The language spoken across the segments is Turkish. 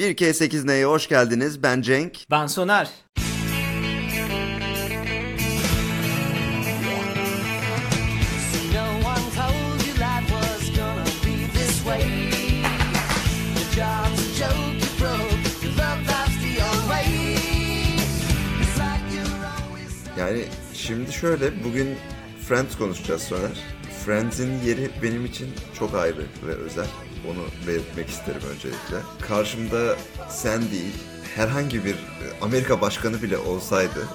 1K8 Neye hoş geldiniz. Ben Cenk. Ben Soner. Yani şimdi şöyle bugün Friends konuşacağız Soner. Friends'in yeri benim için çok ayrı ve özel. Onu belirtmek isterim öncelikle. Karşımda sen değil, herhangi bir e, Amerika başkanı bile olsaydı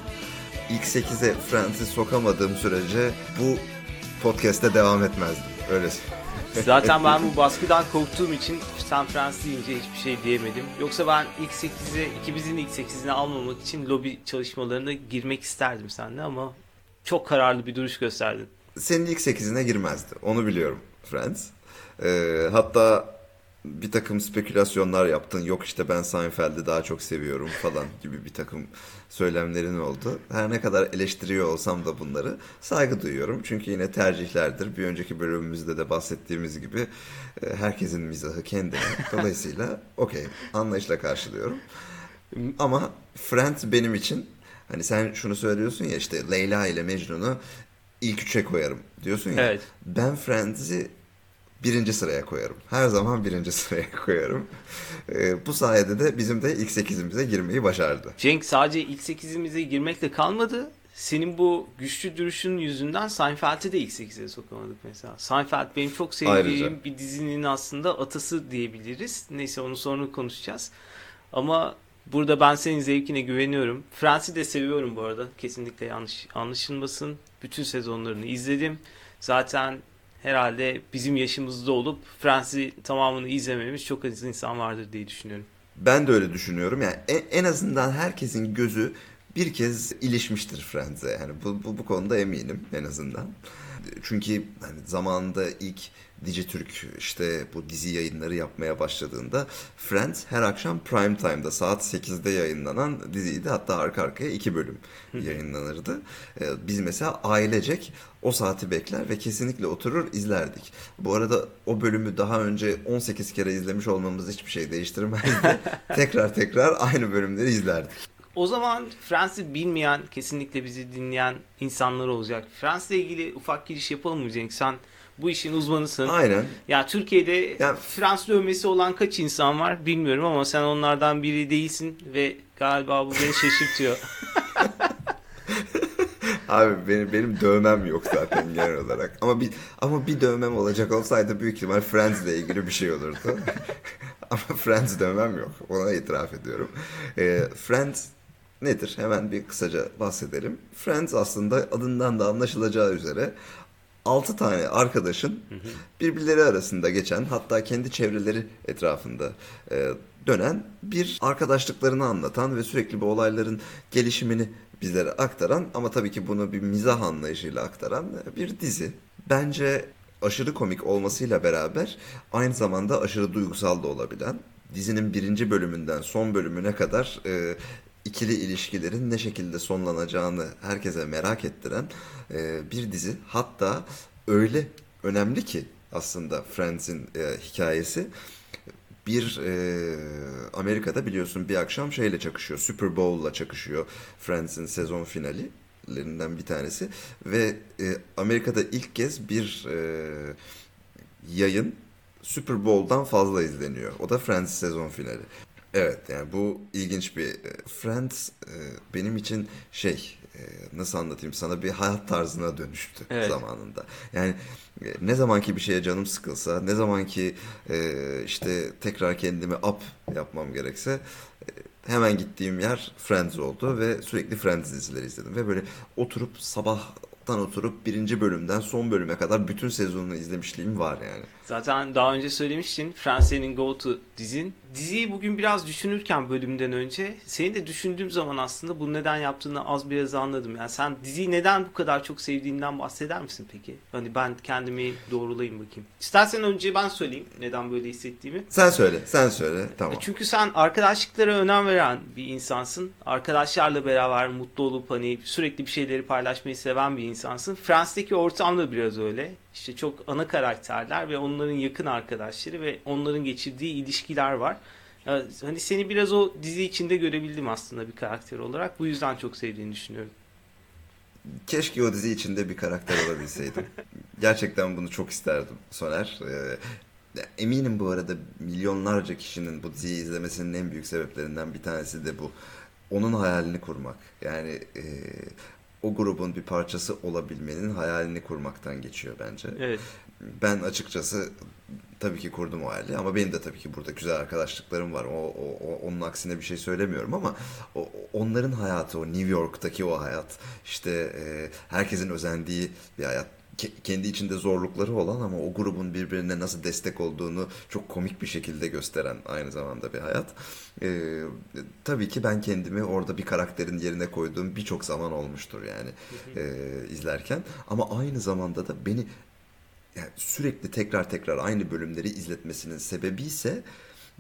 ilk 8'e Friends'i sokamadığım sürece bu podcast'te devam etmezdim. Öyle Zaten ben bu baskıdan korktuğum için San Francisco deyince hiçbir şey diyemedim. Yoksa ben ilk 8'e, ikimizin ilk 8'ine almamak için lobi çalışmalarına girmek isterdim seninle ama çok kararlı bir duruş gösterdin. Senin ilk 8'ine girmezdi. Onu biliyorum Friends. Ee, hatta bir takım spekülasyonlar yaptın. Yok işte ben Seinfeld'i daha çok seviyorum falan gibi bir takım söylemlerin oldu. Her ne kadar eleştiriyor olsam da bunları saygı duyuyorum. Çünkü yine tercihlerdir. Bir önceki bölümümüzde de bahsettiğimiz gibi e, herkesin mizahı kendine. Dolayısıyla okey anlayışla karşılıyorum. Ama Friends benim için hani sen şunu söylüyorsun ya işte Leyla ile Mecnun'u ilk üçe koyarım diyorsun ya. Evet. Ben Friends'i birinci sıraya koyarım. Her zaman birinci sıraya koyarım. Ee, bu sayede de bizim de ilk sekizimize girmeyi başardı. Cenk sadece ilk 8'imize girmekle kalmadı. Senin bu güçlü duruşun yüzünden Seinfeld'i de ilk 8'e sokamadık mesela. Seinfeld benim çok sevdiğim Ayrıca. bir dizinin aslında atası diyebiliriz. Neyse onu sonra konuşacağız. Ama burada ben senin zevkine güveniyorum. Friends'i de seviyorum bu arada. Kesinlikle yanlış anlaşılmasın. Bütün sezonlarını izledim. Zaten herhalde bizim yaşımızda olup Friends'i tamamını izlememiş çok az insan vardır diye düşünüyorum. Ben de öyle düşünüyorum. Yani en azından herkesin gözü bir kez ilişmiştir Friends'e. Yani bu, bu, bu konuda eminim en azından. Çünkü hani zamanında ilk Dijitürk işte bu dizi yayınları yapmaya başladığında Friends her akşam prime time'da saat 8'de yayınlanan diziydi. Hatta arka arkaya iki bölüm yayınlanırdı. Ee, Biz mesela ailecek o saati bekler ve kesinlikle oturur izlerdik. Bu arada o bölümü daha önce 18 kere izlemiş olmamız hiçbir şey değiştirmezdi. tekrar tekrar aynı bölümleri izlerdik. O zaman Friends'i bilmeyen, kesinlikle bizi dinleyen insanlar olacak. Friends'le ilgili ufak giriş yapalım mı Cenk? Sen bu işin uzmanısın. Aynen. Ya Türkiye'de Ya- Frans dövmesi olan kaç insan var bilmiyorum ama sen onlardan biri değilsin ve galiba bu beni şaşırtıyor. Abi benim benim dövmem yok zaten genel olarak. Ama bir ama bir dövmem olacak olsaydı büyük ihtimal Friends'le ilgili bir şey olurdu. ama Friends dövmem yok. Ona itiraf ediyorum. Ee, Friends nedir? Hemen bir kısaca bahsedelim. Friends aslında adından da anlaşılacağı üzere 6 tane arkadaşın birbirleri arasında geçen hatta kendi çevreleri etrafında e, dönen bir arkadaşlıklarını anlatan ve sürekli bu olayların gelişimini bizlere aktaran ama tabii ki bunu bir mizah anlayışıyla aktaran bir dizi. Bence aşırı komik olmasıyla beraber aynı zamanda aşırı duygusal da olabilen dizinin birinci bölümünden son bölümüne kadar e, ikili ilişkilerin ne şekilde sonlanacağını herkese merak ettiren e, bir dizi. Hatta öyle önemli ki aslında Friends'in e, hikayesi bir e, Amerika'da biliyorsun bir akşam şeyle çakışıyor. Super Bowl'la çakışıyor Friends'in sezon finallerinden bir tanesi ve e, Amerika'da ilk kez bir e, yayın Super Bowl'dan fazla izleniyor. O da Friends sezon finali. Evet yani bu ilginç bir e, Friends e, benim için şey e, nasıl anlatayım sana bir hayat tarzına dönüştü Evet. zamanında. Yani ne zamanki bir şeye canım sıkılsa, ne zamanki e, işte tekrar kendimi up yapmam gerekse hemen gittiğim yer Friends oldu ve sürekli Friends dizileri izledim ve böyle oturup sabahtan oturup birinci bölümden son bölüme kadar bütün sezonunu izlemişliğim var yani. Zaten daha önce söylemiştin Friends senin go to dizin. Diziyi bugün biraz düşünürken bölümden önce seni de düşündüğüm zaman aslında bunu neden yaptığını az biraz anladım. Yani sen diziyi neden bu kadar çok sevdiğinden bahseder misin peki? Hani ben kendimi doğrulayayım bakayım. İstersen önce ben söyleyeyim neden böyle hissettiğimi. Sen söyle, sen söyle. Tamam. Çünkü sen arkadaşlıklara önem veren bir insansın. Arkadaşlarla beraber mutlu olup hani sürekli bir şeyleri paylaşmayı seven bir insansın. Friends'teki ortam da biraz öyle. İşte çok ana karakterler ve onların yakın arkadaşları ve onların geçirdiği ilişkiler var. Hani seni biraz o dizi içinde görebildim aslında bir karakter olarak. Bu yüzden çok sevdiğini düşünüyorum. Keşke o dizi içinde bir karakter olabilseydim. Gerçekten bunu çok isterdim Soner. Ee, eminim bu arada milyonlarca kişinin bu diziyi izlemesinin en büyük sebeplerinden bir tanesi de bu. Onun hayalini kurmak. Yani e, o grubun bir parçası olabilmenin hayalini kurmaktan geçiyor bence. Evet. Ben açıkçası tabii ki kurdum o hayali ama benim de tabii ki burada güzel arkadaşlıklarım var. O, o- onun aksine bir şey söylemiyorum ama o- onların hayatı, o New York'taki o hayat, işte e, herkesin özendiği bir hayat. Ke- kendi içinde zorlukları olan ama o grubun birbirine nasıl destek olduğunu çok komik bir şekilde gösteren aynı zamanda bir hayat. E, tabii ki ben kendimi orada bir karakterin yerine koyduğum birçok zaman olmuştur yani e, izlerken. Ama aynı zamanda da beni yani sürekli tekrar tekrar aynı bölümleri izletmesinin sebebi ise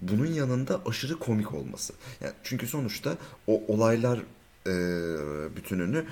bunun yanında aşırı komik olması. Yani çünkü sonuçta o olaylar e, bütününü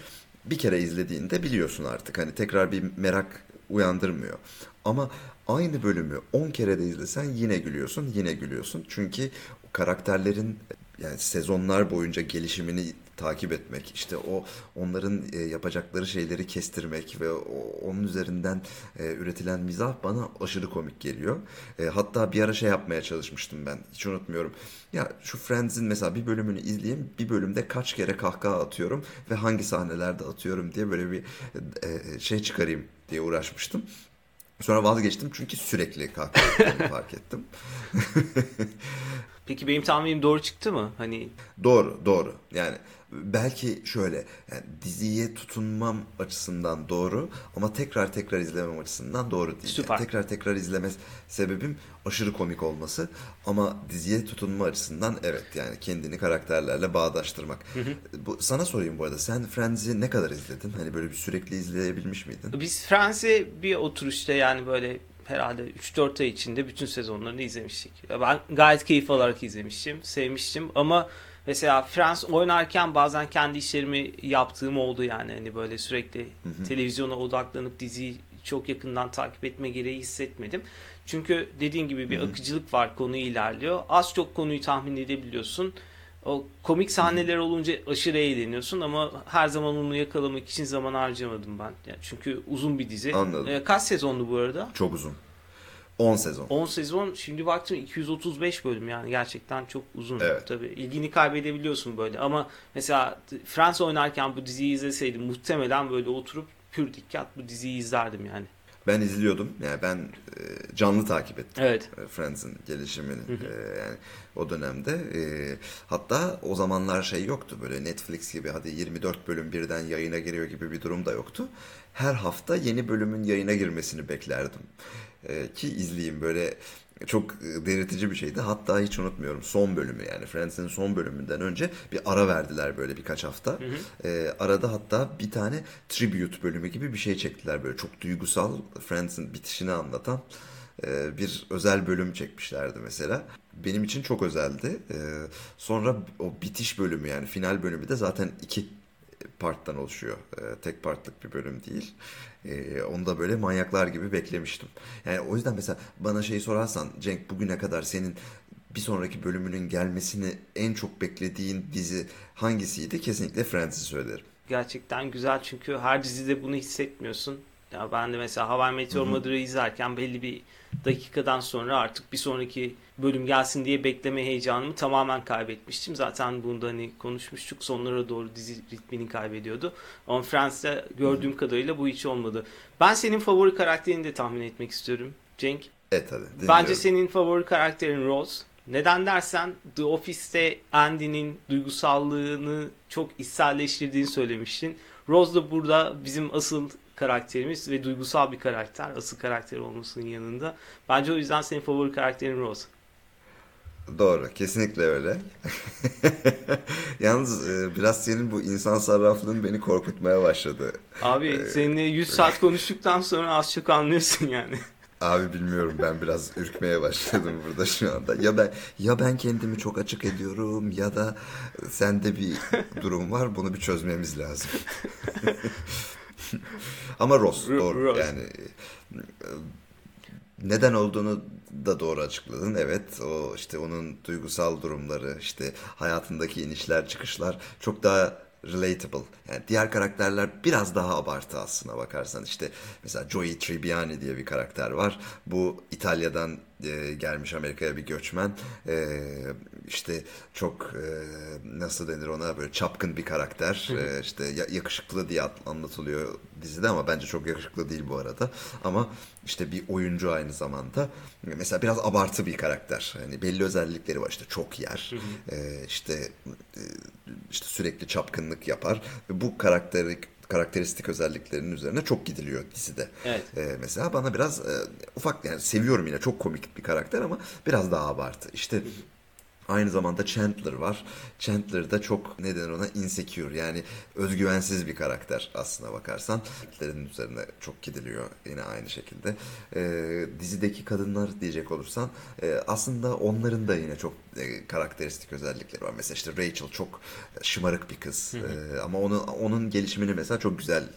bir kere izlediğinde biliyorsun artık. Hani tekrar bir merak uyandırmıyor. Ama aynı bölümü 10 kere de izlesen yine gülüyorsun, yine gülüyorsun. Çünkü karakterlerin yani sezonlar boyunca gelişimini takip etmek, işte o onların e, yapacakları şeyleri kestirmek ve o, onun üzerinden e, üretilen mizah bana aşırı komik geliyor. E, hatta bir ara şey yapmaya çalışmıştım ben, hiç unutmuyorum. Ya şu Friends'in mesela bir bölümünü izleyeyim, bir bölümde kaç kere kahkaha atıyorum ve hangi sahnelerde atıyorum diye böyle bir e, şey çıkarayım diye uğraşmıştım. Sonra vazgeçtim çünkü sürekli kahkaha fark ettim. Peki benim tahminim doğru çıktı mı? Hani Doğru, doğru. Yani belki şöyle, yani diziye tutunmam açısından doğru ama tekrar tekrar izlemem açısından doğru değil. Yani Süper. tekrar tekrar izleme sebebim aşırı komik olması ama diziye tutunma açısından evet yani kendini karakterlerle bağdaştırmak. Bu, sana sorayım bu arada sen Friends'i ne kadar izledin? Hani böyle bir sürekli izleyebilmiş miydin? biz Friends'i bir oturuşta yani böyle herhalde 3-4 ay içinde bütün sezonlarını izlemiştik. Ben gayet keyif alarak izlemiştim, sevmiştim ama mesela Friends oynarken bazen kendi işlerimi yaptığım oldu yani hani böyle sürekli televizyona odaklanıp diziyi çok yakından takip etme gereği hissetmedim. Çünkü dediğin gibi bir akıcılık var konu ilerliyor. Az çok konuyu tahmin edebiliyorsun. O komik sahneler olunca aşırı eğleniyorsun ama her zaman onu yakalamak için zaman harcamadım ben. Yani çünkü uzun bir dizi. Anladım. Ee, kaç sezondu bu arada? Çok uzun. 10 sezon. 10 sezon. Şimdi baktım 235 bölüm yani gerçekten çok uzun. Evet. Tabii ilgini kaybedebiliyorsun böyle ama mesela Friends oynarken bu diziyi izleseydim muhtemelen böyle oturup pür dikkat bu diziyi izlerdim yani. Ben izliyordum. Yani ben e, canlı takip ettim. Evet. e, Friends'in gelişimini e, yani o dönemde e, hatta o zamanlar şey yoktu böyle Netflix gibi hadi 24 bölüm birden yayına giriyor gibi bir durum da yoktu. Her hafta yeni bölümün yayına girmesini beklerdim. E, ki izleyeyim böyle çok e, delirtici bir şeydi. Hatta hiç unutmuyorum son bölümü yani Friends'in son bölümünden önce bir ara verdiler böyle birkaç hafta. E, arada hatta bir tane tribute bölümü gibi bir şey çektiler böyle çok duygusal Friends'in bitişini anlatan e, bir özel bölüm çekmişlerdi mesela. Benim için çok özeldi. E, sonra o bitiş bölümü yani final bölümü de zaten iki parttan oluşuyor. E, tek partlık bir bölüm değil. E, onu da böyle manyaklar gibi beklemiştim. Yani o yüzden mesela bana şeyi sorarsan Cenk bugüne kadar senin bir sonraki bölümünün gelmesini en çok beklediğin dizi hangisiydi? Kesinlikle Friends'i söylerim. Gerçekten güzel çünkü her dizide bunu hissetmiyorsun. Ya ben de mesela Hawaii Meteor Mother'ı izlerken belli bir dakikadan sonra artık bir sonraki bölüm gelsin diye bekleme heyecanımı tamamen kaybetmiştim. Zaten bunda hani konuşmuştuk. Sonlara doğru dizi ritmini kaybediyordu. Ama Friends'te gördüğüm kadarıyla bu hiç olmadı. Ben senin favori karakterini de tahmin etmek istiyorum. Cenk. Evet hadi. dinliyorum. Bence senin favori karakterin Rose. Neden dersen The Office'te Andy'nin duygusallığını çok içselleştirdiğini söylemiştin. Rose da burada bizim asıl karakterimiz ve duygusal bir karakter. Asıl karakter olmasının yanında. Bence o yüzden senin favori karakterin Rose. Doğru, kesinlikle öyle. Yalnız e, biraz senin bu insan sarraflığın beni korkutmaya başladı. Abi seninle 100 saat konuştuktan sonra az çok anlıyorsun yani. Abi bilmiyorum ben biraz ürkmeye başladım burada şu anda. Ya ben ya ben kendimi çok açık ediyorum ya da sende bir durum var. Bunu bir çözmemiz lazım. Ama Ross Ro- doğru Ross. yani e, neden olduğunu da doğru açıkladın. Evet o işte onun duygusal durumları işte hayatındaki inişler çıkışlar çok daha relatable. Yani diğer karakterler biraz daha abartı aslına bakarsan. işte mesela Joey Tribbiani diye bir karakter var. Bu İtalya'dan e, gelmiş Amerika'ya bir göçmen. E, işte çok e, nasıl denir ona böyle çapkın bir karakter. E, işte ya- yakışıklı diye at- anlatılıyor dizide ama bence çok yakışıklı değil bu arada. Ama işte bir oyuncu aynı zamanda. Mesela biraz abartı bir karakter. Hani belli özellikleri var. İşte çok yer. E, işte e, işte sürekli çapkınlık yapar ve bu karakteri karakteristik özelliklerinin üzerine çok gidiliyor dizide. Evet. Ee, mesela bana biraz e, ufak yani seviyorum yine çok komik bir karakter ama biraz daha abartı. İşte aynı zamanda Chandler var. Chandler da çok ne denir ona insecure yani özgüvensiz bir karakter aslına bakarsan. Karakterlerin üzerine çok gidiliyor yine aynı şekilde. Ee, dizideki kadınlar diyecek olursan e, aslında onların da yine çok e, karakteristik özellikleri var. Mesela işte Rachel çok şımarık bir kız Ee, ama onun onun gelişimini mesela çok güzel e,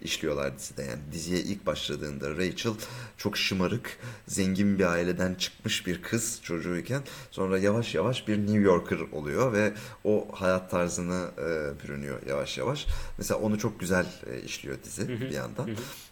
işliyorlar dizide. Yani diziye ilk başladığında Rachel çok şımarık, zengin bir aileden çıkmış bir kız çocuğuyken sonra yavaş yavaş bir New Yorker oluyor ve o hayat tarzını e, bürünüyor yavaş yavaş. Mesela onu çok güzel e, işliyor dizi bir yandan.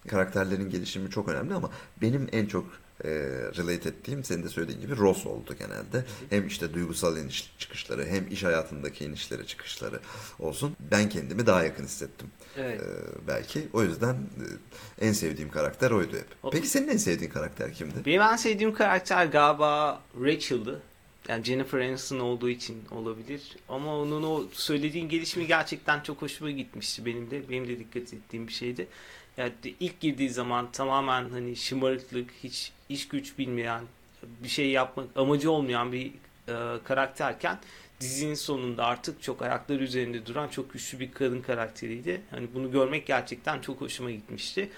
Karakterlerin gelişimi çok önemli ama benim en çok e, relate ettiğim senin de söylediğin gibi Ross oldu genelde. Hem işte duygusal iniş çıkışları hem iş hayatındaki inişleri çıkışları olsun. Ben kendimi daha yakın hissettim. Evet. Ee, belki. O yüzden e, en sevdiğim karakter oydu hep. Peki senin en sevdiğin karakter kimdi? Benim en sevdiğim karakter galiba Rachel'dı. Yani Jennifer Aniston olduğu için olabilir. Ama onun o söylediğin gelişimi gerçekten çok hoşuma gitmişti benim de. Benim de dikkat ettiğim bir şeydi. Yani ilk girdiği zaman tamamen hani şımarıklık, hiç iş güç bilmeyen, bir şey yapmak amacı olmayan bir e, karakterken dizinin sonunda artık çok ayakları üzerinde duran çok güçlü bir kadın karakteriydi. Hani bunu görmek gerçekten çok hoşuma gitmişti.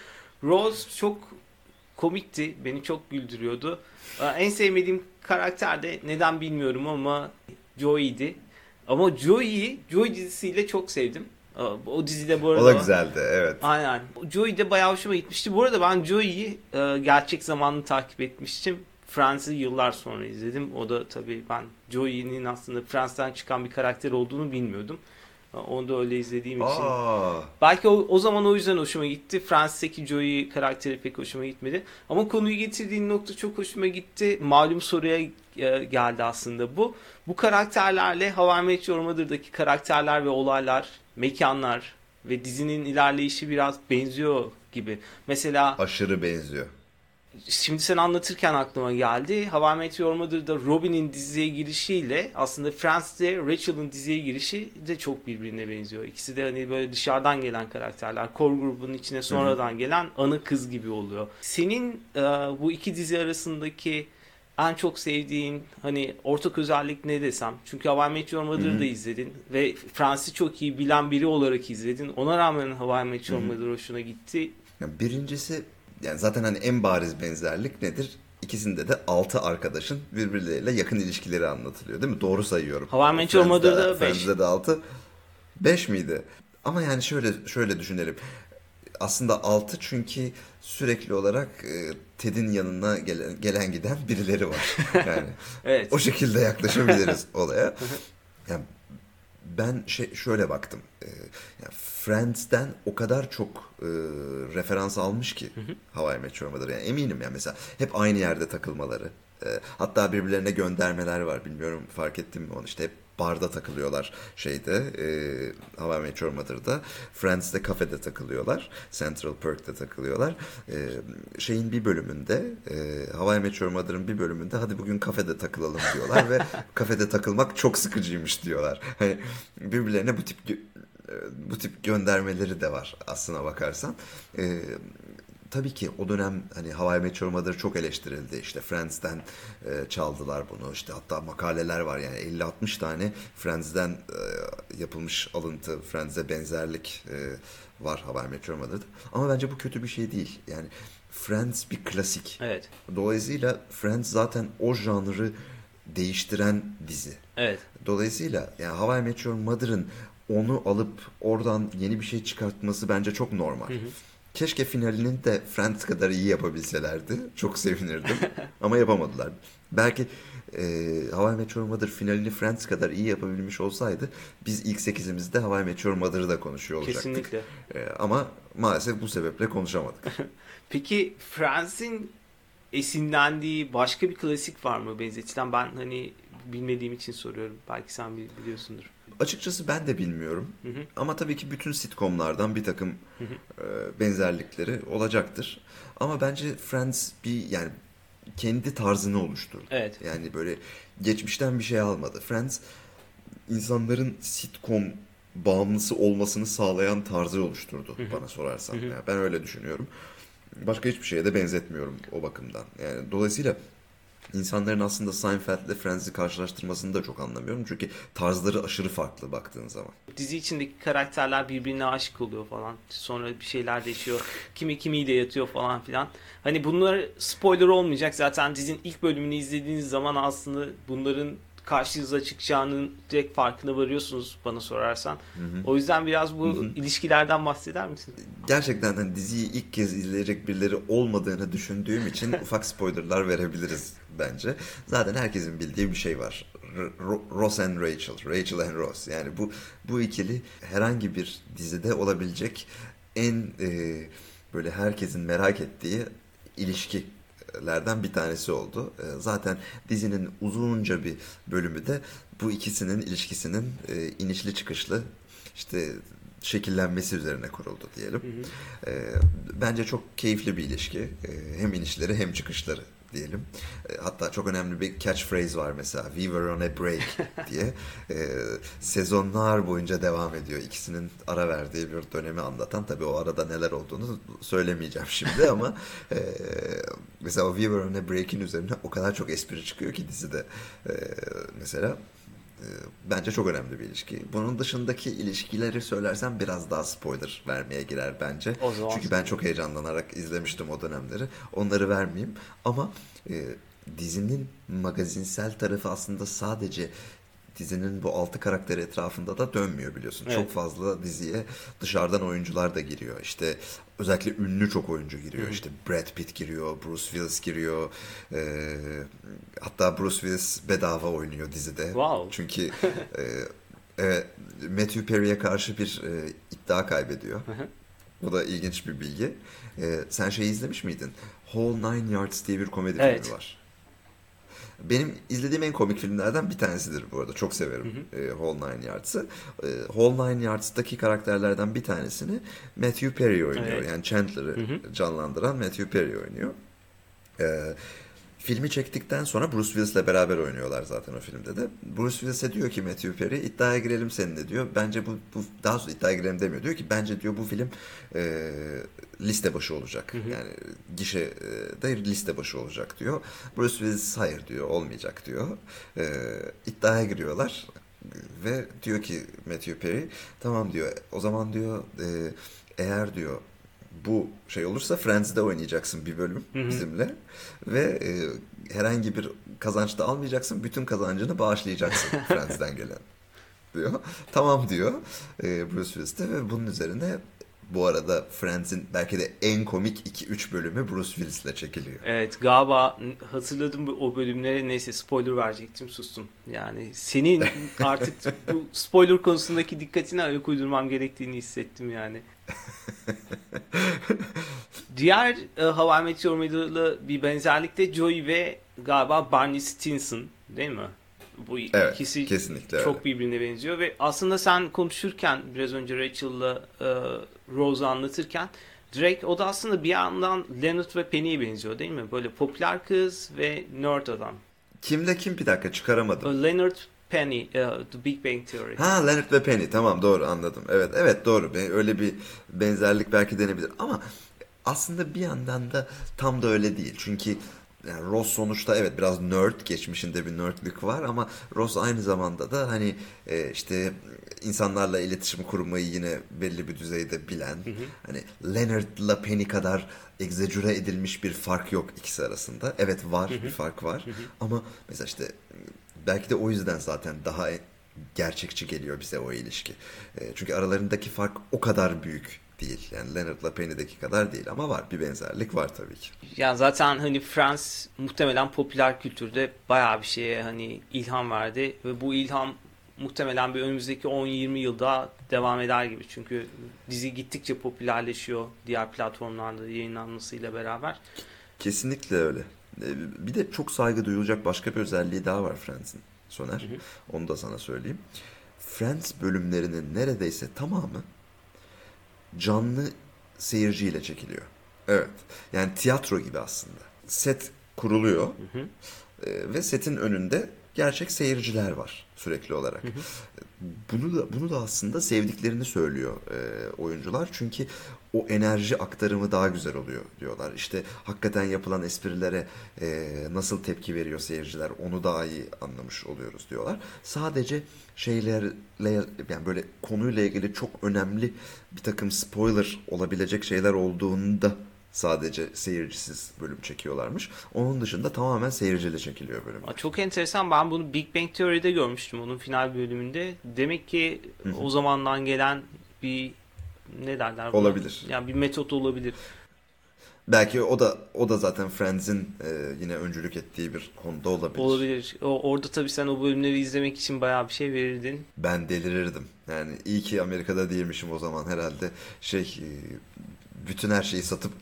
Rose çok komikti. Beni çok güldürüyordu. Ee, En sevmediğim karakter de neden bilmiyorum ama Joey'di. Ama Joey'i Joey dizisiyle çok sevdim. O dizide bu arada... O da güzeldi evet. Aynen. Joey de bayağı hoşuma gitmişti. Bu arada ben Joey'yi e, gerçek zamanlı takip etmiştim. Friends'i yıllar sonra izledim. O da tabii ben Joey'nin aslında Friends'ten çıkan bir karakter olduğunu bilmiyordum. E, Onu da öyle izlediğim için. Aa, Belki o, o zaman o yüzden hoşuma gitti. Friends'teki Joey karakteri pek hoşuma gitmedi. Ama konuyu getirdiğin nokta çok hoşuma gitti. Malum soruya e, geldi aslında bu. Bu karakterlerle How I Met Your Mother'daki karakterler ve olaylar, mekanlar ve dizinin ilerleyişi biraz benziyor gibi. Mesela aşırı benziyor. şimdi sen anlatırken aklıma geldi. I Met Your Mother'da Robin'in diziye girişiyle aslında Friends'te Rachel'ın diziye girişi de çok birbirine benziyor. İkisi de hani böyle dışarıdan gelen karakterler. Core grubunun içine sonradan gelen ana kız gibi oluyor. Senin e, bu iki dizi arasındaki en çok sevdiğin hani ortak özellik ne desem? Çünkü How I Met Your Mother'ı da izledin ve Friends'i çok iyi bilen biri olarak izledin. Ona rağmen How I Met Your Mother hoşuna gitti. Yani birincisi yani zaten hani en bariz benzerlik nedir? İkisinde de altı arkadaşın birbirleriyle yakın ilişkileri anlatılıyor değil mi? Doğru sayıyorum. How I Met Your Friends'de- Mother'da beş. Friends'de de altı. Beş miydi? Ama yani şöyle şöyle düşünelim. Aslında altı çünkü sürekli olarak e, Ted'in yanına gelen, gelen giden birileri var. Yani Evet. o şekilde yaklaşabiliriz olaya. Yani ben şey şöyle baktım. E, yani Friends'ten o kadar çok e, referans almış ki How I Met Your Mother. Yani eminim ya mesela hep aynı yerde takılmaları. E, hatta birbirlerine göndermeler var. Bilmiyorum fark ettin mi onu işte hep barda takılıyorlar şeyde e, How I Met Your Mother'da. Friends'te kafede takılıyorlar. Central Perk'te takılıyorlar. E, şeyin bir bölümünde e, How I Met Your Mother'ın bir bölümünde hadi bugün kafede takılalım diyorlar ve kafede takılmak çok sıkıcıymış diyorlar. Hani birbirlerine bu tip e, bu tip göndermeleri de var aslına bakarsan. E, tabii ki o dönem hani How I Met Your Mother çok eleştirildi. İşte Friends'ten e, çaldılar bunu. İşte hatta makaleler var yani 50-60 tane Friends'den e, yapılmış alıntı, Friends'e benzerlik e, var How I Met Your Mother'da. Ama bence bu kötü bir şey değil. Yani Friends bir klasik. Evet. Dolayısıyla Friends zaten o janrı değiştiren dizi. Evet. Dolayısıyla yani How I Met Your Mother'ın onu alıp oradan yeni bir şey çıkartması bence çok normal. Keşke finalini de Friends kadar iyi yapabilselerdi. Çok sevinirdim. Ama yapamadılar. Belki e, Hawaii Meteor Mother finalini Friends kadar iyi yapabilmiş olsaydı biz ilk sekizimizde Hawaii Meteor Mother'ı da konuşuyor olacaktık. Kesinlikle. E, ama maalesef bu sebeple konuşamadık. Peki Friends'in esinlendiği başka bir klasik var mı benzetilen? Ben hani bilmediğim için soruyorum. Belki sen bil- biliyorsundur. Açıkçası ben de bilmiyorum. Hı hı. Ama tabii ki bütün sitcomlardan bir takım Hı hı. e, benzerlikleri olacaktır. Ama bence Friends bir yani kendi tarzını oluşturdu. Evet. Yani böyle geçmişten bir şey almadı. Friends insanların sitcom bağımlısı olmasını sağlayan tarzı oluşturdu Hı hı. bana sorarsan. Hı hı. Yani ben öyle düşünüyorum. Başka hiçbir şeye de benzetmiyorum o bakımdan. Yani dolayısıyla insanların aslında Seinfeld ile Friends'i karşılaştırmasını da çok anlamıyorum. Çünkü tarzları aşırı farklı baktığın zaman. Dizi içindeki karakterler birbirine aşık oluyor falan. Sonra bir şeyler değişiyor. Kimi kimiyle yatıyor falan filan. Hani bunlar spoiler olmayacak. Zaten dizinin ilk bölümünü izlediğiniz zaman aslında bunların karşınıza çıkacağının direkt farkına varıyorsunuz bana sorarsan. O yüzden biraz bu ilişkilerden bahseder misin? Gerçekten hani diziyi ilk kez izleyecek birileri olmadığını düşündüğüm için ufak spoilerlar verebiliriz bence. Zaten herkesin bildiği bir şey var. R- Ro- Ross and Rachel, Rachel and Ross. Yani bu bu ikili herhangi bir dizide olabilecek en e, böyle herkesin merak ettiği ilişkilerden bir tanesi oldu. E, zaten dizinin uzunca bir bölümü de bu ikisinin ilişkisinin e, inişli çıkışlı işte şekillenmesi üzerine kuruldu diyelim. E, bence çok keyifli bir ilişki. E, hem inişleri hem çıkışları diyelim. E, hatta çok önemli bir catchphrase var mesela. We were on a break diye. E, sezonlar boyunca devam ediyor. İkisinin ara verdiği bir dönemi anlatan. Tabii o arada neler olduğunu söylemeyeceğim şimdi ama e, mesela o We were on a break'in üzerine o kadar çok espri çıkıyor ki dizide. E, mesela bence çok önemli bir ilişki. Bunun dışındaki ilişkileri söylersem biraz daha spoiler vermeye girer bence. O zaman- Çünkü ben çok heyecanlanarak izlemiştim o dönemleri. Onları vermeyeyim ama e, dizinin magazinsel tarafı aslında sadece dizinin bu altı karakteri etrafında da dönmüyor biliyorsun. Evet. Çok fazla diziye dışarıdan oyuncular da giriyor. İşte özellikle ünlü çok oyuncu giriyor. İşte Brad Pitt giriyor, Bruce Willis giriyor. E, hatta Bruce Willis bedava oynuyor dizide. Wow. Çünkü e, evet, Matthew Perry'e karşı bir e, iddia kaybediyor. Bu da ilginç bir bilgi. E, sen şey izlemiş miydin? Whole Nine Yards diye bir komedi Evet. filmi var. Benim izlediğim en komik filmlerden bir tanesidir bu arada. Çok severim e, Whole Nine Yards'ı. E, Whole Nine Yards'taki karakterlerden bir tanesini Matthew Perry oynuyor. Evet. Yani Chandler'ı canlandıran Matthew Perry oynuyor. E, filmi çektikten sonra Bruce Willis'le beraber oynuyorlar zaten o filmde de. Bruce Willis'e diyor ki Matthew Perry iddiaya girelim seninle diyor. Bence bu, bu daha sonra iddiaya girelim demiyor. Diyor ki bence diyor bu film e, liste başı olacak. Yani gişe de liste başı olacak diyor. Bruce Willis hayır diyor olmayacak diyor. E, iddiaya giriyorlar ve diyor ki Matthew Perry tamam diyor o zaman diyor e, eğer diyor bu şey olursa Friends'de oynayacaksın bir bölüm bizimle ve e, herhangi bir kazanç da almayacaksın. Bütün kazancını bağışlayacaksın Friends'den gelen diyor. Tamam diyor e, Bruce Willis de ve bunun üzerine bu arada Friends'in belki de en komik 2-3 bölümü Bruce Willis'le çekiliyor. Evet galiba hatırladım o bölümlere neyse spoiler verecektim sustum. Yani senin artık bu spoiler konusundaki dikkatine ayak uydurmam gerektiğini hissettim yani. Diğer e, How I Met Your Mother'la bir benzerlik de Joey ve galiba Barney Stinson değil mi? Bu Evet, ikisi kesinlikle çok öyle. birbirine benziyor ve aslında sen konuşurken biraz önce Rachel'la e, Rose'u anlatırken Drake o da aslında bir yandan Leonard ve Penny'ye benziyor değil mi? Böyle popüler kız ve nerd adam. Kimle kim bir dakika çıkaramadım. Leonard Penny, e, The Big Bang Theory. Ha Leonard ve Penny tamam doğru anladım. Evet evet doğru. Öyle bir benzerlik belki denebilir ama aslında bir yandan da tam da öyle değil. Çünkü yani Ross sonuçta evet biraz nerd geçmişinde bir nerdlik var ama Ross aynı zamanda da hani e, işte insanlarla iletişim kurmayı yine belli bir düzeyde bilen hani Leonard'la Penny kadar egzecüre edilmiş bir fark yok ikisi arasında. Evet var bir fark var ama mesela işte belki de o yüzden zaten daha gerçekçi geliyor bize o ilişki. E, çünkü aralarındaki fark o kadar büyük değil. Yani Leonard'la Penny'deki kadar değil ama var. Bir benzerlik var tabii ki. Yani zaten hani Friends muhtemelen popüler kültürde bayağı bir şeye hani ilham verdi ve bu ilham muhtemelen bir önümüzdeki 10-20 yılda devam eder gibi. Çünkü dizi gittikçe popülerleşiyor diğer platformlarda yayınlanmasıyla beraber. Kesinlikle öyle. Ee, Bir de çok saygı duyulacak başka bir özelliği daha var Friends'in Soner. Onu da sana söyleyeyim. Friends bölümlerinin neredeyse tamamı canlı seyirciyle çekiliyor. Evet. Yani tiyatro gibi aslında. Set kuruluyor Hı hı. e, ve setin önünde gerçek seyirciler var sürekli olarak. Bunu da bunu da aslında sevdiklerini söylüyor e, oyuncular çünkü o enerji aktarımı daha güzel oluyor diyorlar. İşte hakikaten yapılan esprilere e, nasıl tepki veriyor seyirciler onu daha iyi anlamış oluyoruz diyorlar. Sadece şeylerle yani böyle konuyla ilgili çok önemli bir takım spoiler olabilecek şeyler olduğunda sadece seyircisiz bölüm çekiyorlarmış. Onun dışında tamamen seyirciyle çekiliyor bölüm. Çok enteresan. Ben bunu Big Bang Theory'de görmüştüm onun final bölümünde. Demek ki o zamandan gelen bir ne derler buna? Olabilir. Yani bir metot olabilir. Belki o da o da zaten Friends'in e, yine öncülük ettiği bir konuda olabilir. Olabilir. O, orada tabii sen o bölümleri izlemek için bayağı bir şey verirdin. Ben delirirdim. Yani iyi ki Amerika'da değilmişim o zaman herhalde. Şey e, bütün her şeyi satıp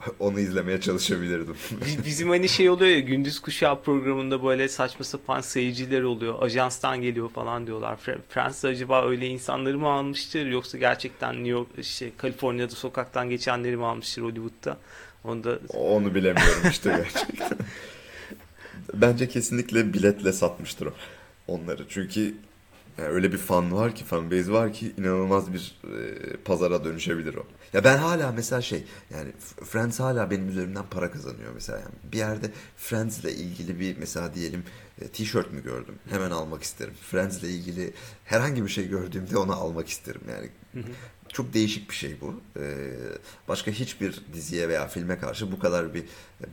onu izlemeye çalışabilirdim. Biz- Bizim hani şey oluyor ya gündüz kuşağı programında böyle saçma sapan seyirciler oluyor. Ajanstan geliyor falan diyorlar. Friends acaba öyle insanları mı almıştır yoksa gerçekten New York, şey, Kaliforniya'da sokaktan geçenleri mi almıştır Hollywood'da? Onu da Onu bilemiyorum işte gerçekten. Bence kesinlikle biletle satmıştır onları. Çünkü yani öyle bir fan var ki, fan base var ki inanılmaz bir e, pazara dönüşebilir o. Ya ben hala mesela şey yani Friends hala benim üzerimden para kazanıyor mesela. Yani bir yerde Friends ile ilgili bir mesela diyelim e, tişört mü gördüm? Hemen almak isterim. Friends ile ilgili herhangi bir şey gördüğümde onu almak isterim yani. Çok değişik bir şey bu. Ee, başka hiçbir diziye veya filme karşı bu kadar bir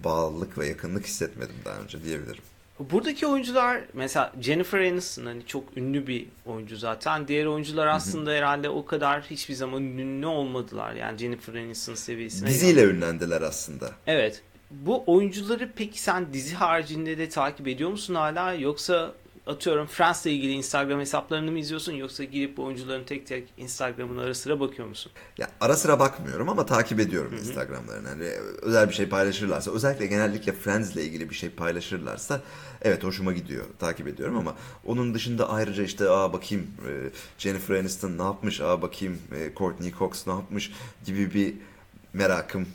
bağlılık ve yakınlık hissetmedim daha önce diyebilirim. Buradaki oyuncular mesela Jennifer Aniston hani çok ünlü bir oyuncu zaten. Diğer oyuncular aslında herhalde o kadar hiçbir zaman ünlü olmadılar. Yani Jennifer Aniston seviyesine. Diziyle ünlendiler aslında. Evet. Bu oyuncuları peki sen dizi haricinde de takip ediyor musun hala yoksa atıyorum Friends'le ilgili Instagram hesaplarını mı izliyorsun yoksa girip bu oyuncuların tek tek Instagram'ına ara sıra bakıyor musun? Ya ara sıra bakmıyorum ama takip ediyorum Instagram'larını. Hani özel bir şey paylaşırlarsa, özellikle genellikle Friends'le ilgili bir şey paylaşırlarsa evet hoşuma gidiyor. Takip ediyorum ama onun dışında ayrıca işte aa bakayım e, Jennifer Aniston ne yapmış, aa bakayım e, Courtney Cox ne yapmış gibi bir merakım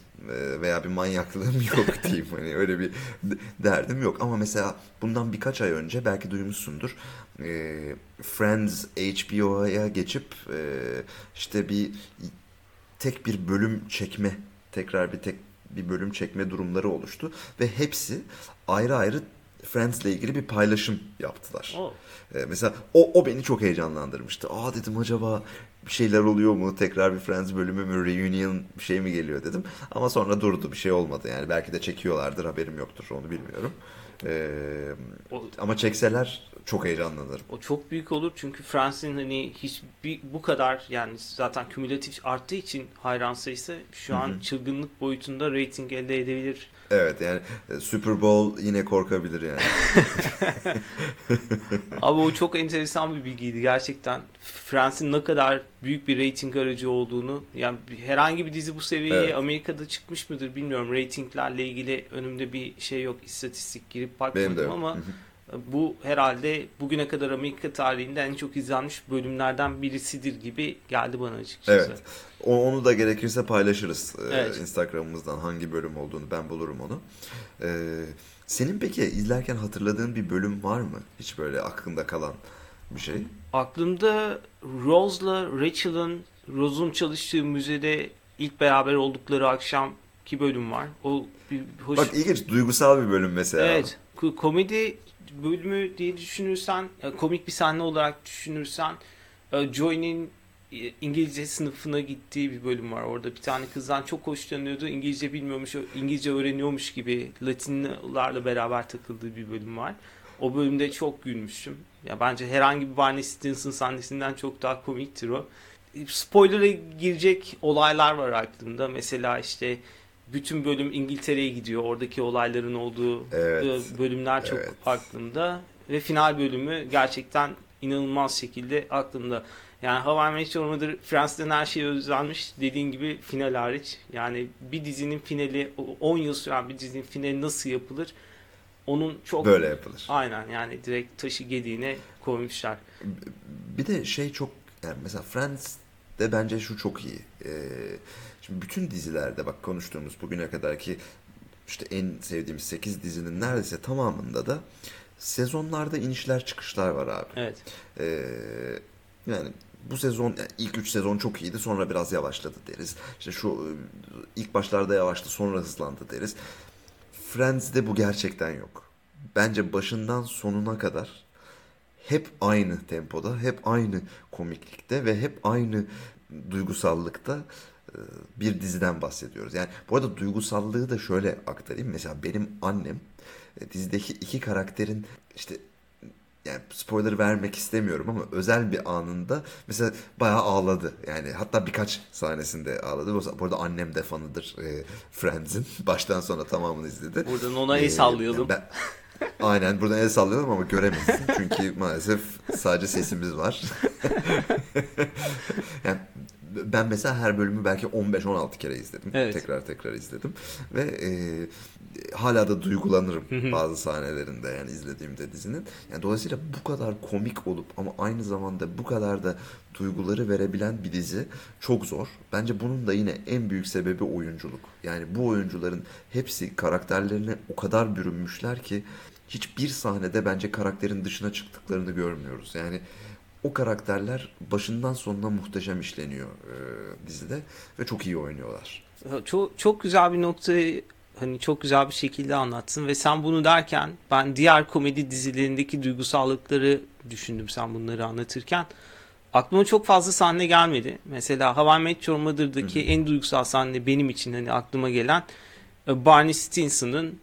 veya bir manyaklığım yok diyeyim. Hani öyle bir derdim yok. Ama mesela bundan birkaç ay önce belki duymuşsundur. E, Friends HBO'ya geçip e, işte bir tek bir bölüm çekme, tekrar bir tek bir bölüm çekme durumları oluştu ve hepsi ayrı ayrı Friends'le ilgili bir paylaşım yaptılar. O Ee, mesela o, o beni çok heyecanlandırmıştı. Aa dedim acaba bir şeyler oluyor mu? Tekrar bir Friends bölümü mü? Reunion bir şey mi geliyor dedim. Ama sonra durdu. Bir şey olmadı yani. Belki de çekiyorlardır. Haberim yoktur. Onu bilmiyorum. Ee, O- ama çekseler çok heyecanlanırım. o çok büyük olur çünkü Friends'in hani hiç bir, bu kadar yani zaten kümülatif arttığı için hayran sayısı şu an çılgınlık boyutunda rating elde edebilir. Evet yani e, Super Bowl yine korkabilir yani. Abi o çok enteresan bir bilgiydi gerçekten. Friends'in ne kadar büyük bir rating aracı olduğunu. Yani herhangi bir dizi bu seviyeye Evet. Amerika'da çıkmış mıdır bilmiyorum. Ratinglerle ilgili önümde bir şey yok. istatistik girip bakmadım ama hı. bu herhalde bugüne kadar Amerika tarihinde en çok izlenmiş bölümlerden birisidir gibi geldi bana açıkçası. Evet. Onu da gerekirse paylaşırız e, Evet. Instagram'ımızdan hangi bölüm olduğunu ben bulurum onu. Ee, senin peki izlerken hatırladığın bir bölüm var mı? Hiç böyle aklında kalan bir şey? Aklımda Rose'la Rachel'ın Rose'un çalıştığı müzede ilk beraber oldukları akşamki bölüm var. O bir hoş Bak ilginç duygusal bir bölüm mesela. Evet. ko- Komedi bölümü diye düşünürsen, e, komik bir sahne olarak düşünürsen e, Joey'nin e, İngilizce sınıfına gittiği bir bölüm var. Orada bir tane kızdan çok hoşlanıyordu. İngilizce bilmiyormuş, İngilizce öğreniyormuş gibi Latinlerle beraber takıldığı bir bölüm var. O bölümde çok gülmüştüm. Ya bence herhangi bir Barney Stinson sahnesinden çok daha komiktir o. spoiler'a girecek olaylar var aklımda. Mesela işte bütün bölüm İngiltere'ye gidiyor. Oradaki olayların olduğu Evet. bölümler çok Evet. aklımda. Ve final bölümü gerçekten inanılmaz şekilde aklımda. Yani Met Your Mother Friends'ten her şey özenmiş. Dediğin gibi final hariç. Yani bir dizinin finali, o 10 yıl süren bir dizinin finali nasıl yapılır? Onun çok... Böyle yapılır. Aynen yani direkt taşı gediğine koymuşlar. Bir de şey çok yani mesela Friends'de bence şu çok iyi. Ee, şimdi bütün dizilerde bak konuştuğumuz bugüne kadar ki işte en sevdiğimiz 8 dizinin neredeyse tamamında da sezonlarda inişler çıkışlar var abi. Evet. Ee, yani bu sezon ilk 3 sezon çok iyiydi sonra biraz yavaşladı deriz. İşte şu e, ilk başlarda yavaştı sonra hızlandı deriz. Friends'de bu gerçekten yok. Bence başından sonuna kadar hep aynı tempoda, hep aynı komiklikte ve hep aynı duygusallıkta e, bir diziden bahsediyoruz. Yani bu arada duygusallığı da şöyle aktarayım. Mesela benim annem e, dizideki iki karakterin işte yani spoiler vermek istemiyorum ama özel bir anında mesela bayağı ağladı. Yani hatta birkaç sahnesinde ağladı. Bu arada annem de fanıdır e, Friends'in. Baştan sona tamamını izledi. Buradan ona el Ee, sallayalım. ben- aynen buradan el sallayalım ama göremezsin. Çünkü maalesef sadece sesimiz var. yani ben mesela her bölümü belki 15-16 kere izledim. Evet. Tekrar tekrar izledim. Ve e, hala da duygulanırım bazı sahnelerinde yani izlediğimde dizinin. Yani dolayısıyla bu kadar komik olup ama aynı zamanda bu kadar da duyguları verebilen bir dizi çok zor. Bence bunun da yine en büyük sebebi oyunculuk. Yani bu oyuncuların hepsi karakterlerine o kadar bürünmüşler ki hiçbir sahnede bence karakterin dışına çıktıklarını görmüyoruz. Yani o karakterler başından sonuna muhteşem işleniyor e, dizide ve çok iyi oynuyorlar. Çok çok güzel bir noktayı hani çok güzel bir şekilde anlattın ve sen bunu derken ben diğer komedi dizilerindeki duygusallıkları düşündüm sen bunları anlatırken. Aklıma çok fazla sahne gelmedi. Mesela How I Met Your Mother'daki en duygusal sahne benim için hani aklıma gelen e, Barney Stinson'ın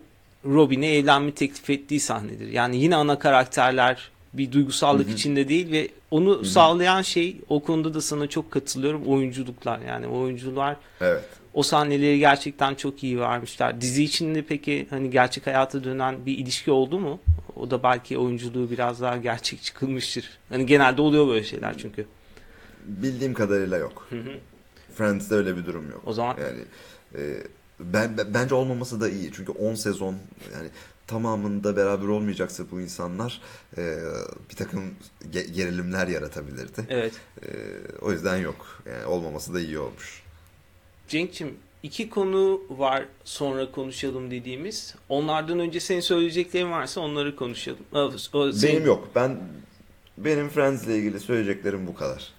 Robin'e evlenme teklif ettiği sahnedir. Yani yine ana karakterler bir duygusallık içinde değil ve onu sağlayan şey o konuda da sana çok katılıyorum oyunculuklar yani oyuncular Evet. o sahneleri gerçekten çok iyi vermişler. Dizi içinde peki hani gerçek hayata dönen bir ilişki oldu mu? O da belki oyunculuğu biraz daha gerçekçi kılmıştır. Hani genelde oluyor böyle şeyler çünkü. Bildiğim kadarıyla yok. Friends'te öyle bir durum yok. O zaman- yani e, ben, ben- bence olmaması da iyi. Çünkü 10 sezon yani tamamında beraber olmayacaksa bu insanlar e, bir takım ge- gerilimler yaratabilirdi. Evet. E, o yüzden yok. Yani olmaması da iyi olmuş. Cenk'cim iki konu var sonra konuşalım dediğimiz. Onlardan önce senin söyleyeceklerin varsa onları konuşalım. O- o- senin- Benim yok. Ben benim Friends'le ilgili söyleyeceklerim bu kadar.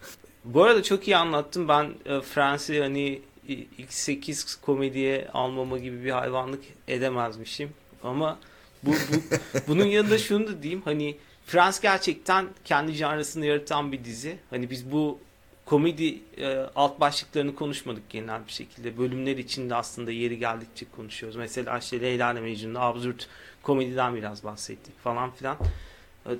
Bu arada çok iyi anlattın. Ben e, Friends'i hani ilk 8 komediye almama gibi bir hayvanlık edemezmişim. Ama bu, bu bunun yanında şunu da diyeyim. Hani Friends gerçekten kendi janrasını yaratan bir dizi. Hani biz bu komedi e, alt başlıklarını konuşmadık genel bir şekilde. Bölümler içinde aslında yeri geldikçe konuşuyoruz. Mesela işte Leyla ile Mecnun'da absürt komediden biraz bahsettik falan filan. E,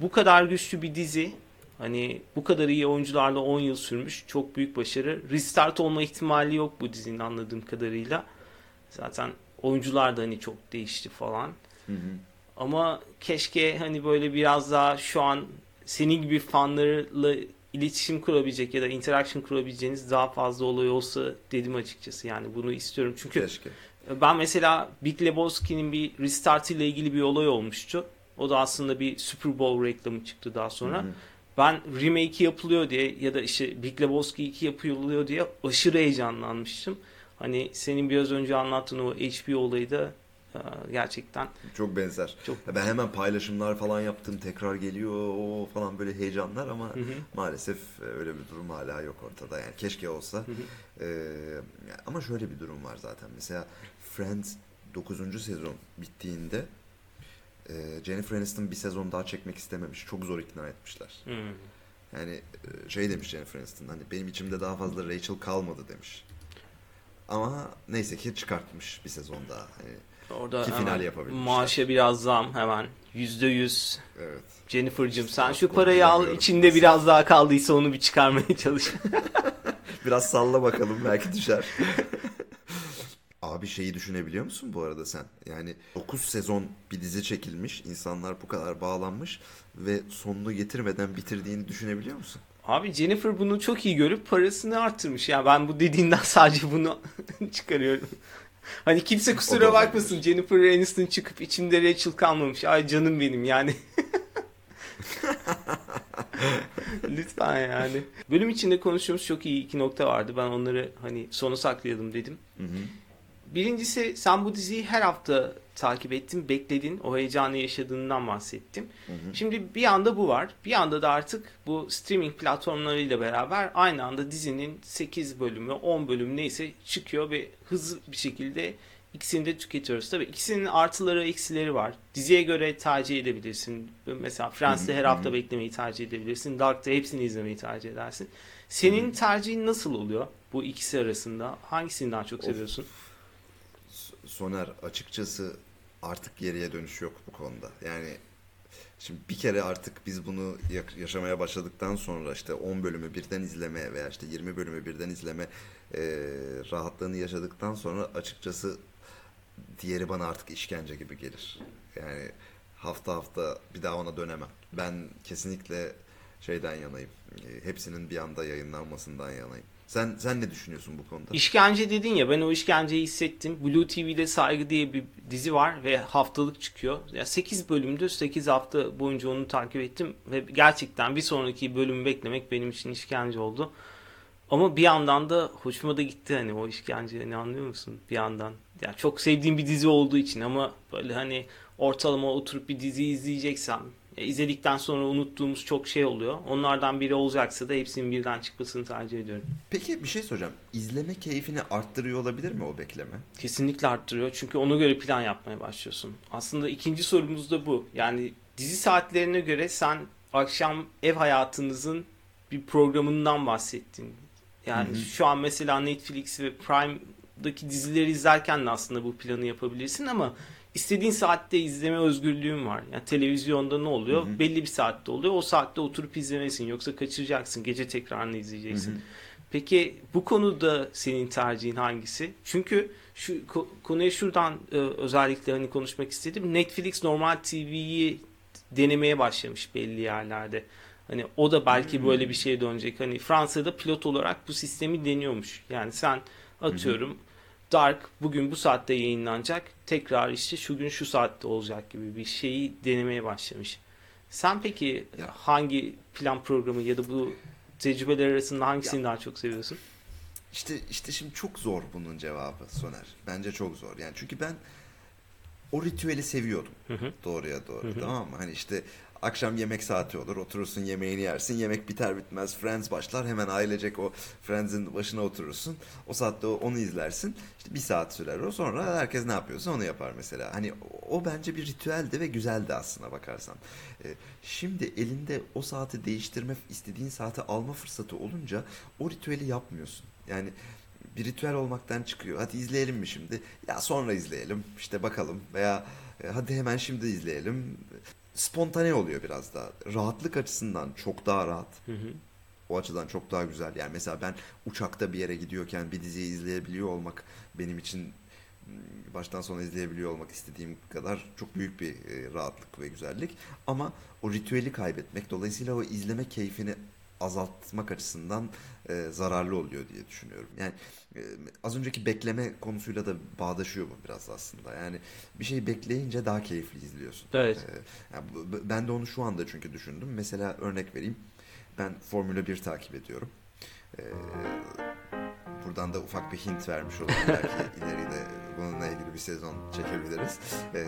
Bu kadar güçlü bir dizi Hani bu kadar iyi oyuncularla 10 yıl sürmüş. Çok büyük başarı. Restart olma ihtimali yok bu dizinin anladığım kadarıyla. Zaten oyuncular da hani çok değişti falan. Ama keşke hani böyle biraz daha şu an senin gibi fanlarla iletişim kurabilecek ya da interaction kurabileceğiniz daha fazla olay olsa dedim açıkçası. Yani bunu istiyorum. Çünkü Keşke. ben mesela Big Lebowski'nin bir restart ile ilgili bir olay olmuştu. O da aslında bir Super Bowl reklamı çıktı daha sonra. Hı hı. Ben remake yapılıyor diye ya da işte Big Lebowski 2 yapılıyor diye aşırı heyecanlanmıştım. Hani senin biraz önce anlattığın o HBO olayı da e, gerçekten Çok benzer. çok Ben hemen paylaşımlar falan yaptım. Tekrar geliyor o falan böyle heyecanlar ama Hı hı. maalesef e, öyle bir durum hala yok ortada. Yani keşke olsa. Hı hı. Ee, ama şöyle bir durum var zaten. Mesela Friends 9. sezon bittiğinde e, Jennifer Aniston bir sezon daha çekmek istememiş. Çok zor ikna etmişler. Hmm. Yani e, şey demiş Jennifer Aniston hani benim içimde daha fazla Rachel kalmadı demiş. Ama neyse ki çıkartmış bir sezon daha. Hani Orada Ki final yapabilmişler. Maaşa biraz zam hemen. Yüzde yüz. Evet. Jennifer'cım sen şu parayı al içinde biraz daha kaldıysa onu bir çıkarmaya çalış. Biraz salla bakalım belki düşer. Abi şeyi düşünebiliyor musun bu arada sen? Yani 9 sezon bir dizi çekilmiş, insanlar bu kadar bağlanmış ve sonunu getirmeden bitirdiğini düşünebiliyor musun? Abi Jennifer bunu çok iyi görüp parasını arttırmış. Ya ben bu dediğinden sadece bunu çıkarıyorum. Hani kimse kusura bakmasın Jennifer Aniston çıkıp içimde Rachel kalmamış. Ay canım benim yani. Lütfen yani. Bölüm içinde konuştuğumuz çok iyi iki nokta vardı. Ben onları hani sona saklayalım dedim. Hı hı. Birincisi sen bu diziyi her hafta takip ettin, bekledin. O heyecanı yaşadığından bahsettim. Hı hı. Şimdi bir anda bu var. Bir anda da artık bu streaming platformlarıyla beraber aynı anda dizinin 8 bölümü, 10 bölümü neyse çıkıyor ve hızlı bir şekilde ikisini de tüketiyoruz. Tabii ikisinin artıları eksileri var. Diziye göre tercih edebilirsin. Mesela Friends'te her hafta beklemeyi tercih edebilirsin. Dark'ta hepsini izlemeyi tercih edersin. Senin tercihin nasıl oluyor bu ikisi arasında? Hangisini daha çok Of. seviyorsun? Soner açıkçası artık geriye dönüş yok bu konuda. Yani şimdi bir kere artık biz bunu yaşamaya başladıktan sonra işte 10 bölümü birden izleme veya işte 20 bölümü birden izleme e, rahatlığını yaşadıktan sonra açıkçası diğeri bana artık işkence gibi gelir. Yani hafta hafta bir daha ona dönemem. Ben kesinlikle şeyden yanayım. Hepsinin bir anda yayınlanmasından yanayım. Sen sen ne düşünüyorsun bu konuda? İşkence dedin ya ben o işkenceyi hissettim. Blue TV'de Saygı diye bir dizi var ve haftalık çıkıyor. Ya 8 bölümdü. 8 hafta boyunca onu takip ettim ve gerçekten bir sonraki bölümü beklemek benim için işkence oldu. Ama bir yandan da hoşuma da gitti hani o işkence hani anlıyor musun? Bir yandan. Ya çok sevdiğim bir dizi olduğu için ama böyle hani ortalama oturup bir dizi izleyeceksem e, izledikten sonra unuttuğumuz çok şey oluyor. Onlardan biri olacaksa da hepsinin birden çıkmasını tercih ediyorum. Peki bir şey soracağım. İzleme keyfini arttırıyor olabilir mi o bekleme? Kesinlikle arttırıyor. Çünkü ona göre plan yapmaya başlıyorsun. Aslında ikinci sorumuz da bu. Yani dizi saatlerine göre sen akşam ev hayatınızın bir programından bahsettin. Yani Hı hı. şu an mesela Netflix ve Prime'daki dizileri izlerken de aslında bu planı yapabilirsin ama istediğin saatte izleme özgürlüğün var. Yani televizyonda ne oluyor? Hı hı. Belli bir saatte oluyor. O saatte oturup izlemesin. Yoksa kaçıracaksın. Gece tekrarını izleyeceksin. Hı hı. Peki bu konuda senin tercihin hangisi? Çünkü şu ko- konuya şuradan e, özellikle hani konuşmak istedim. Netflix normal TV'yi denemeye başlamış belli yerlerde. Hani o da belki Hmm. böyle bir şeye dönecek. Hani Fransa'da pilot olarak bu sistemi deniyormuş. Yani sen atıyorum Dark bugün bu saatte yayınlanacak. Tekrar işte şu gün şu saatte olacak gibi bir şeyi denemeye başlamış. Sen peki Ya. hangi plan programı ya da bu tecrübeler arasında hangisini daha çok seviyorsun? İşte işte şimdi çok zor bunun cevabı Soner. Bence çok zor. Yani çünkü ben o ritüeli seviyordum. Hı hı. Doğruya doğru. Hı hı. Tamam mı? Hani işte akşam yemek saati olur. Oturursun yemeğini yersin. Yemek biter bitmez Friends başlar. Hemen ailecek o Friends'in başına oturursun. O saatte onu izlersin. İşte bir saat sürer o. Sonra herkes ne yapıyorsa onu yapar mesela. Hani o, o bence bir ritüeldi ve güzeldi aslına bakarsan. Ee, şimdi elinde o saati değiştirme, istediğin saati alma fırsatı olunca o ritüeli yapmıyorsun. Yani bir ritüel olmaktan çıkıyor. Hadi izleyelim mi şimdi? Ya sonra izleyelim. İşte bakalım veya e, hadi hemen şimdi izleyelim. Spontane oluyor biraz daha. Rahatlık açısından çok daha rahat. Hı hı. O açıdan çok daha güzel. Yani mesela ben uçakta bir yere gidiyorken bir diziyi izleyebiliyor olmak benim için m, baştan sona izleyebiliyor olmak istediğim kadar çok büyük bir e, rahatlık ve güzellik. Ama o ritüeli kaybetmek dolayısıyla o izleme keyfini azaltmak açısından e, zararlı oluyor diye düşünüyorum. Yani e, az önceki bekleme konusuyla da bağdaşıyor bu biraz aslında. Yani bir şey bekleyince daha keyifli izliyorsun. Evet. Ee, yani ben de onu şu anda çünkü düşündüm. Mesela örnek vereyim. Ben Formula 1 takip ediyorum. Ee, buradan da ufak bir hint vermiş olalım. Belki ileride bununla ilgili bir sezon çekebiliriz. Ee,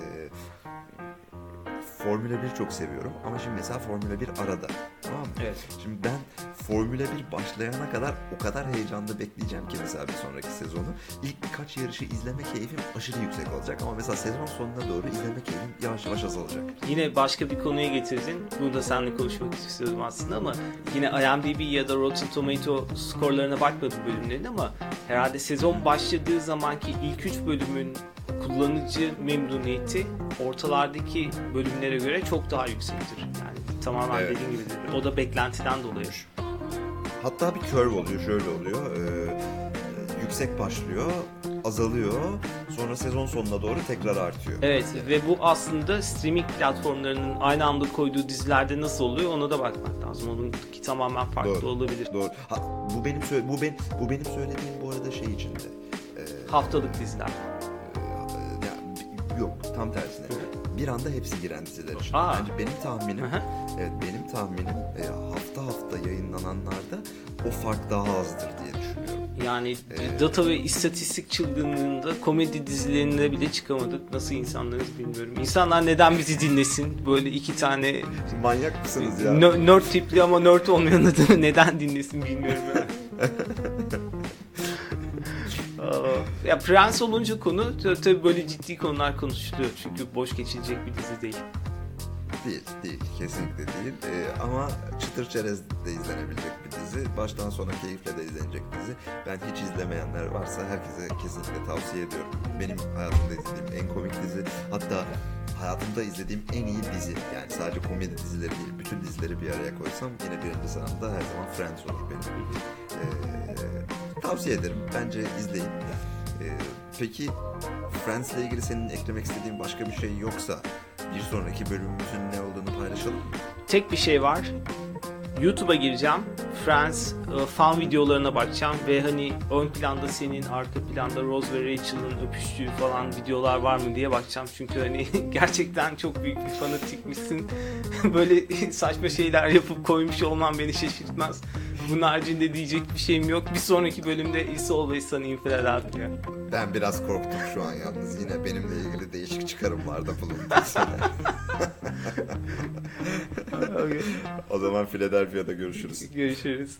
Formula 1 çok seviyorum ama şimdi mesela Formula 1 arada. Tamam mı? Evet. Şimdi ben Formula 1 başlayana kadar o kadar heyecanlı bekleyeceğim ki mesela bir sonraki sezonu. İlk birkaç yarışı izleme keyfim aşırı yüksek olacak ama mesela sezon sonuna doğru izleme keyfim yavaş yavaş azalacak. Yine başka bir konuya getirdin. Bunu da seninle konuşmak istiyordum aslında ama yine IMDb ya da Rotten Tomato skorlarına bakmadım bölümlerin ama herhalde sezon başladığı zamanki ilk 3 bölümün kullanıcı memnuniyeti ortalardaki bölümlere göre çok daha yüksektir. Yani tamamen Evet. dediğin gibidir. O da beklentiden dolayı. Hatta bir curve oluyor, şöyle oluyor. Ee, yüksek başlıyor, azalıyor. Sonra sezon sonuna doğru tekrar artıyor. Evet ve bu aslında streaming platformlarının aynı anda koyduğu dizilerde nasıl oluyor ona da bakmak lazım. Onunki tamamen farklı Doğru. olabilir. Doğru. Ha, bu benim bu ben bu benim söylediğim bu arada şey içinde. Ee, Haftalık diziler. Yok tam tersine. Bir anda hepsi giren diziler için. Aa. Bence benim tahminim, evet benim tahminim e, hafta hafta yayınlananlarda o fark daha azdır diye düşünüyorum. Yani Ee, data ve istatistik çılgınlığında komedi dizilerine bile çıkamadık. Nasıl insanlarız bilmiyorum. İnsanlar neden bizi dinlesin? Böyle iki tane Manyak mısınız ya? nerd tipli ama nerd olmayan adamı neden dinlesin bilmiyorum. Ya Prens olunca konu tabii böyle ciddi konular konuşuluyor. Çünkü boş geçilecek bir dizi değil. Değil, değil. Kesinlikle değil. Ee, ama çıtır çerez de izlenebilecek bir dizi. Baştan sona keyifle de izlenecek bir dizi. Ben hiç izlemeyenler varsa herkese kesinlikle tavsiye ediyorum. Benim hayatımda izlediğim en komik dizi. Hatta hayatımda izlediğim en iyi dizi. Yani sadece komedi dizileri değil, bütün dizileri bir araya koysam yine birinci sırada her zaman Friends olur benim. Ee, tavsiye ederim. Bence izleyin. Ee, peki Friends'le ilgili senin eklemek istediğin başka bir şey yoksa bir sonraki bölümümüzün ne olduğunu paylaşalım. Tek bir şey var. YouTube'a gireceğim. Friends e, fan videolarına bakacağım ve hani ön planda senin, arka planda Rose ve Rachel'ın öpüştüğü falan videolar var mı diye bakacağım. Çünkü hani gerçekten çok büyük bir fanatikmişsin. Böyle saçma şeyler yapıp koymuş olman beni şaşırtmaz. Bunun haricinde diyecek bir şeyim yok. Bir sonraki bölümde It's Always Sunny in Philadelphia. Ben biraz korktum şu an yalnız. Yine benimle ilgili değişik çıkarımlarda bulundum. o zaman Philadelphia'da görüşürüz. Görüşürüz.